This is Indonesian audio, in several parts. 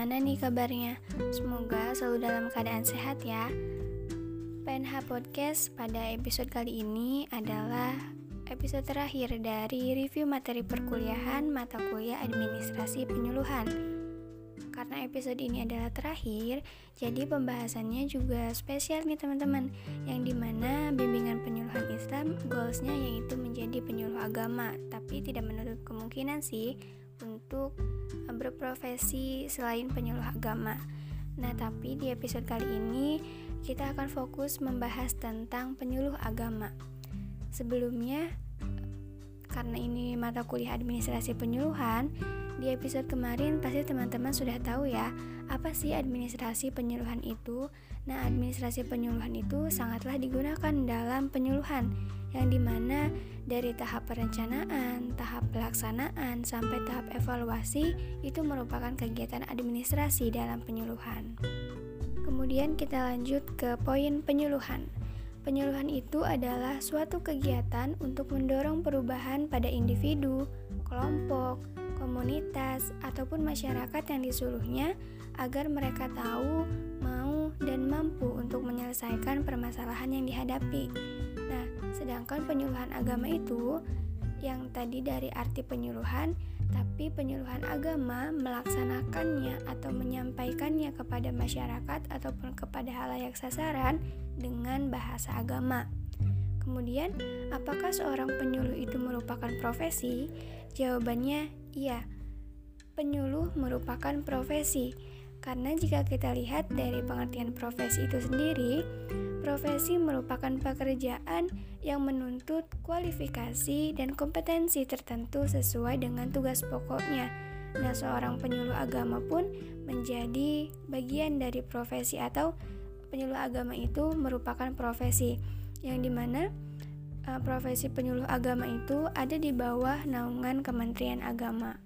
gimana nih kabarnya? Semoga selalu dalam keadaan sehat ya. PNH Podcast pada episode kali ini adalah episode terakhir dari review materi perkuliahan mata kuliah administrasi penyuluhan. Karena episode ini adalah terakhir, jadi pembahasannya juga spesial nih teman-teman, yang di mana bimbingan penyuluhan Islam goalsnya yaitu menjadi penyuluh agama, tapi tidak menutup kemungkinan sih untuk eh, berprofesi selain penyuluh agama. Nah, tapi di episode kali ini kita akan fokus membahas tentang penyuluh agama. Sebelumnya, karena ini mata kuliah administrasi penyuluhan, di episode kemarin pasti teman-teman sudah tahu ya, apa sih administrasi penyuluhan itu? Nah, administrasi penyuluhan itu sangatlah digunakan dalam penyuluhan, yang di mana dari tahap perencanaan, tahap pelaksanaan, sampai tahap evaluasi itu merupakan kegiatan administrasi dalam penyuluhan. Kemudian kita lanjut ke poin penyuluhan. Penyuluhan itu adalah suatu kegiatan untuk mendorong perubahan pada individu, kelompok, komunitas, ataupun masyarakat yang disuluhnya agar mereka tahu, mau, dan mampu untuk menyelesaikan permasalahan yang dihadapi. Nah, sedangkan penyuluhan agama itu yang tadi dari arti penyuluhan, tapi penyuluhan agama melaksanakannya atau menyampaikannya kepada masyarakat ataupun kepada halayak sasaran dengan bahasa agama. Kemudian, apakah seorang penyuluh itu merupakan profesi? Jawabannya iya. Penyuluh merupakan profesi. Karena jika kita lihat dari pengertian profesi itu sendiri, profesi merupakan pekerjaan yang menuntut kualifikasi dan kompetensi tertentu sesuai dengan tugas pokoknya. Nah, seorang penyuluh agama pun menjadi bagian dari profesi atau penyuluh agama itu merupakan profesi yang di mana uh, profesi penyuluh agama itu ada di bawah naungan Kementerian Agama.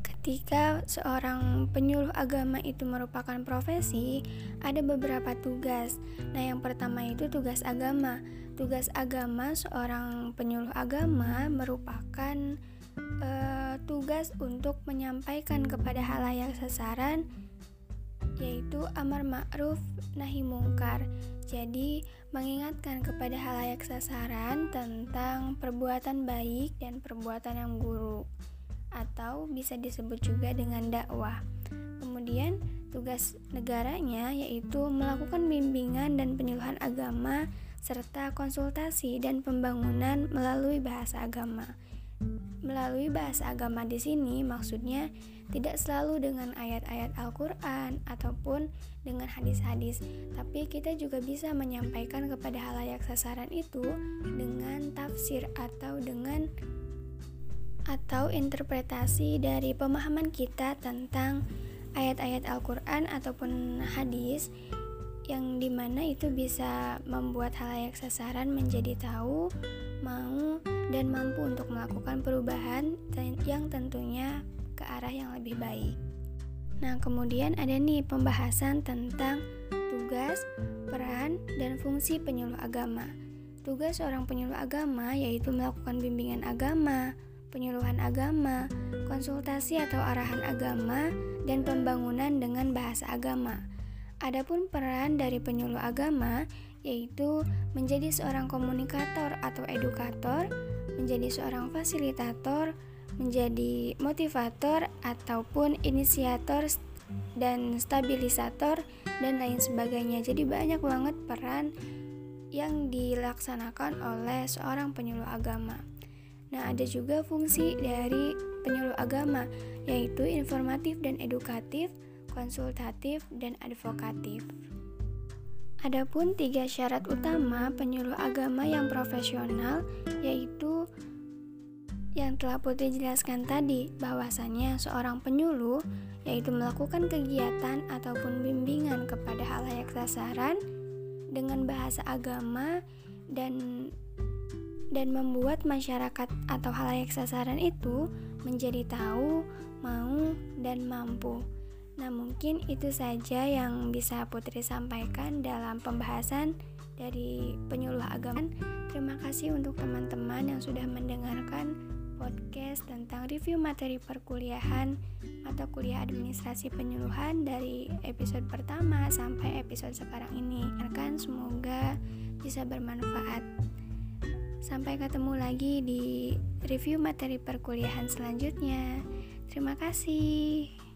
Ketika seorang penyuluh agama itu merupakan profesi, ada beberapa tugas. Nah, yang pertama itu tugas agama. Tugas agama seorang penyuluh agama merupakan uh, tugas untuk menyampaikan kepada halayak sasaran yaitu amar ma'ruf nahi mungkar. Jadi, mengingatkan kepada halayak sasaran tentang perbuatan baik dan perbuatan yang buruk atau bisa disebut juga dengan dakwah. Kemudian, tugas negaranya yaitu melakukan bimbingan dan penyuluhan agama serta konsultasi dan pembangunan melalui bahasa agama. Melalui bahasa agama di sini maksudnya tidak selalu dengan ayat-ayat Al-Qur'an ataupun dengan hadis-hadis, tapi kita juga bisa menyampaikan kepada halayak sasaran itu dengan tafsir atau dengan atau interpretasi dari pemahaman kita tentang ayat-ayat Al-Qur'an ataupun hadis yang di mana itu bisa membuat halayak sasaran menjadi tahu, mau, dan mampu untuk melakukan perubahan yang tentunya ke arah yang lebih baik. Nah, kemudian ada nih pembahasan tentang tugas, peran, dan fungsi penyuluh agama. Tugas seorang penyuluh agama yaitu melakukan bimbingan agama, penyuluhan agama, konsultasi atau arahan agama, dan pembangunan dengan bahasa agama. Adapun peran dari penyuluh agama yaitu menjadi seorang komunikator atau edukator, menjadi seorang fasilitator, menjadi motivator ataupun inisiator dan stabilisator dan lain sebagainya. Jadi banyak banget peran yang dilaksanakan oleh seorang penyuluh agama. Nah, ada juga fungsi dari penyuluh agama yaitu informatif dan edukatif, konsultatif dan advokatif. Adapun tiga syarat utama penyuluh agama yang profesional yaitu yang telah Putri jelaskan tadi bahwasanya seorang penyuluh yaitu melakukan kegiatan ataupun bimbingan kepada halayak sasaran dengan bahasa agama dan dan membuat masyarakat atau halayak sasaran itu menjadi tahu, mau, dan mampu. Nah, mungkin itu saja yang bisa Putri sampaikan dalam pembahasan dari penyuluh agama. Terima kasih untuk teman-teman yang sudah mendengarkan podcast tentang review materi perkuliahan atau kuliah administrasi penyuluhan dari episode pertama sampai episode sekarang ini. Kan semoga bisa bermanfaat. Sampai ketemu lagi di review materi perkuliahan selanjutnya. Terima kasih.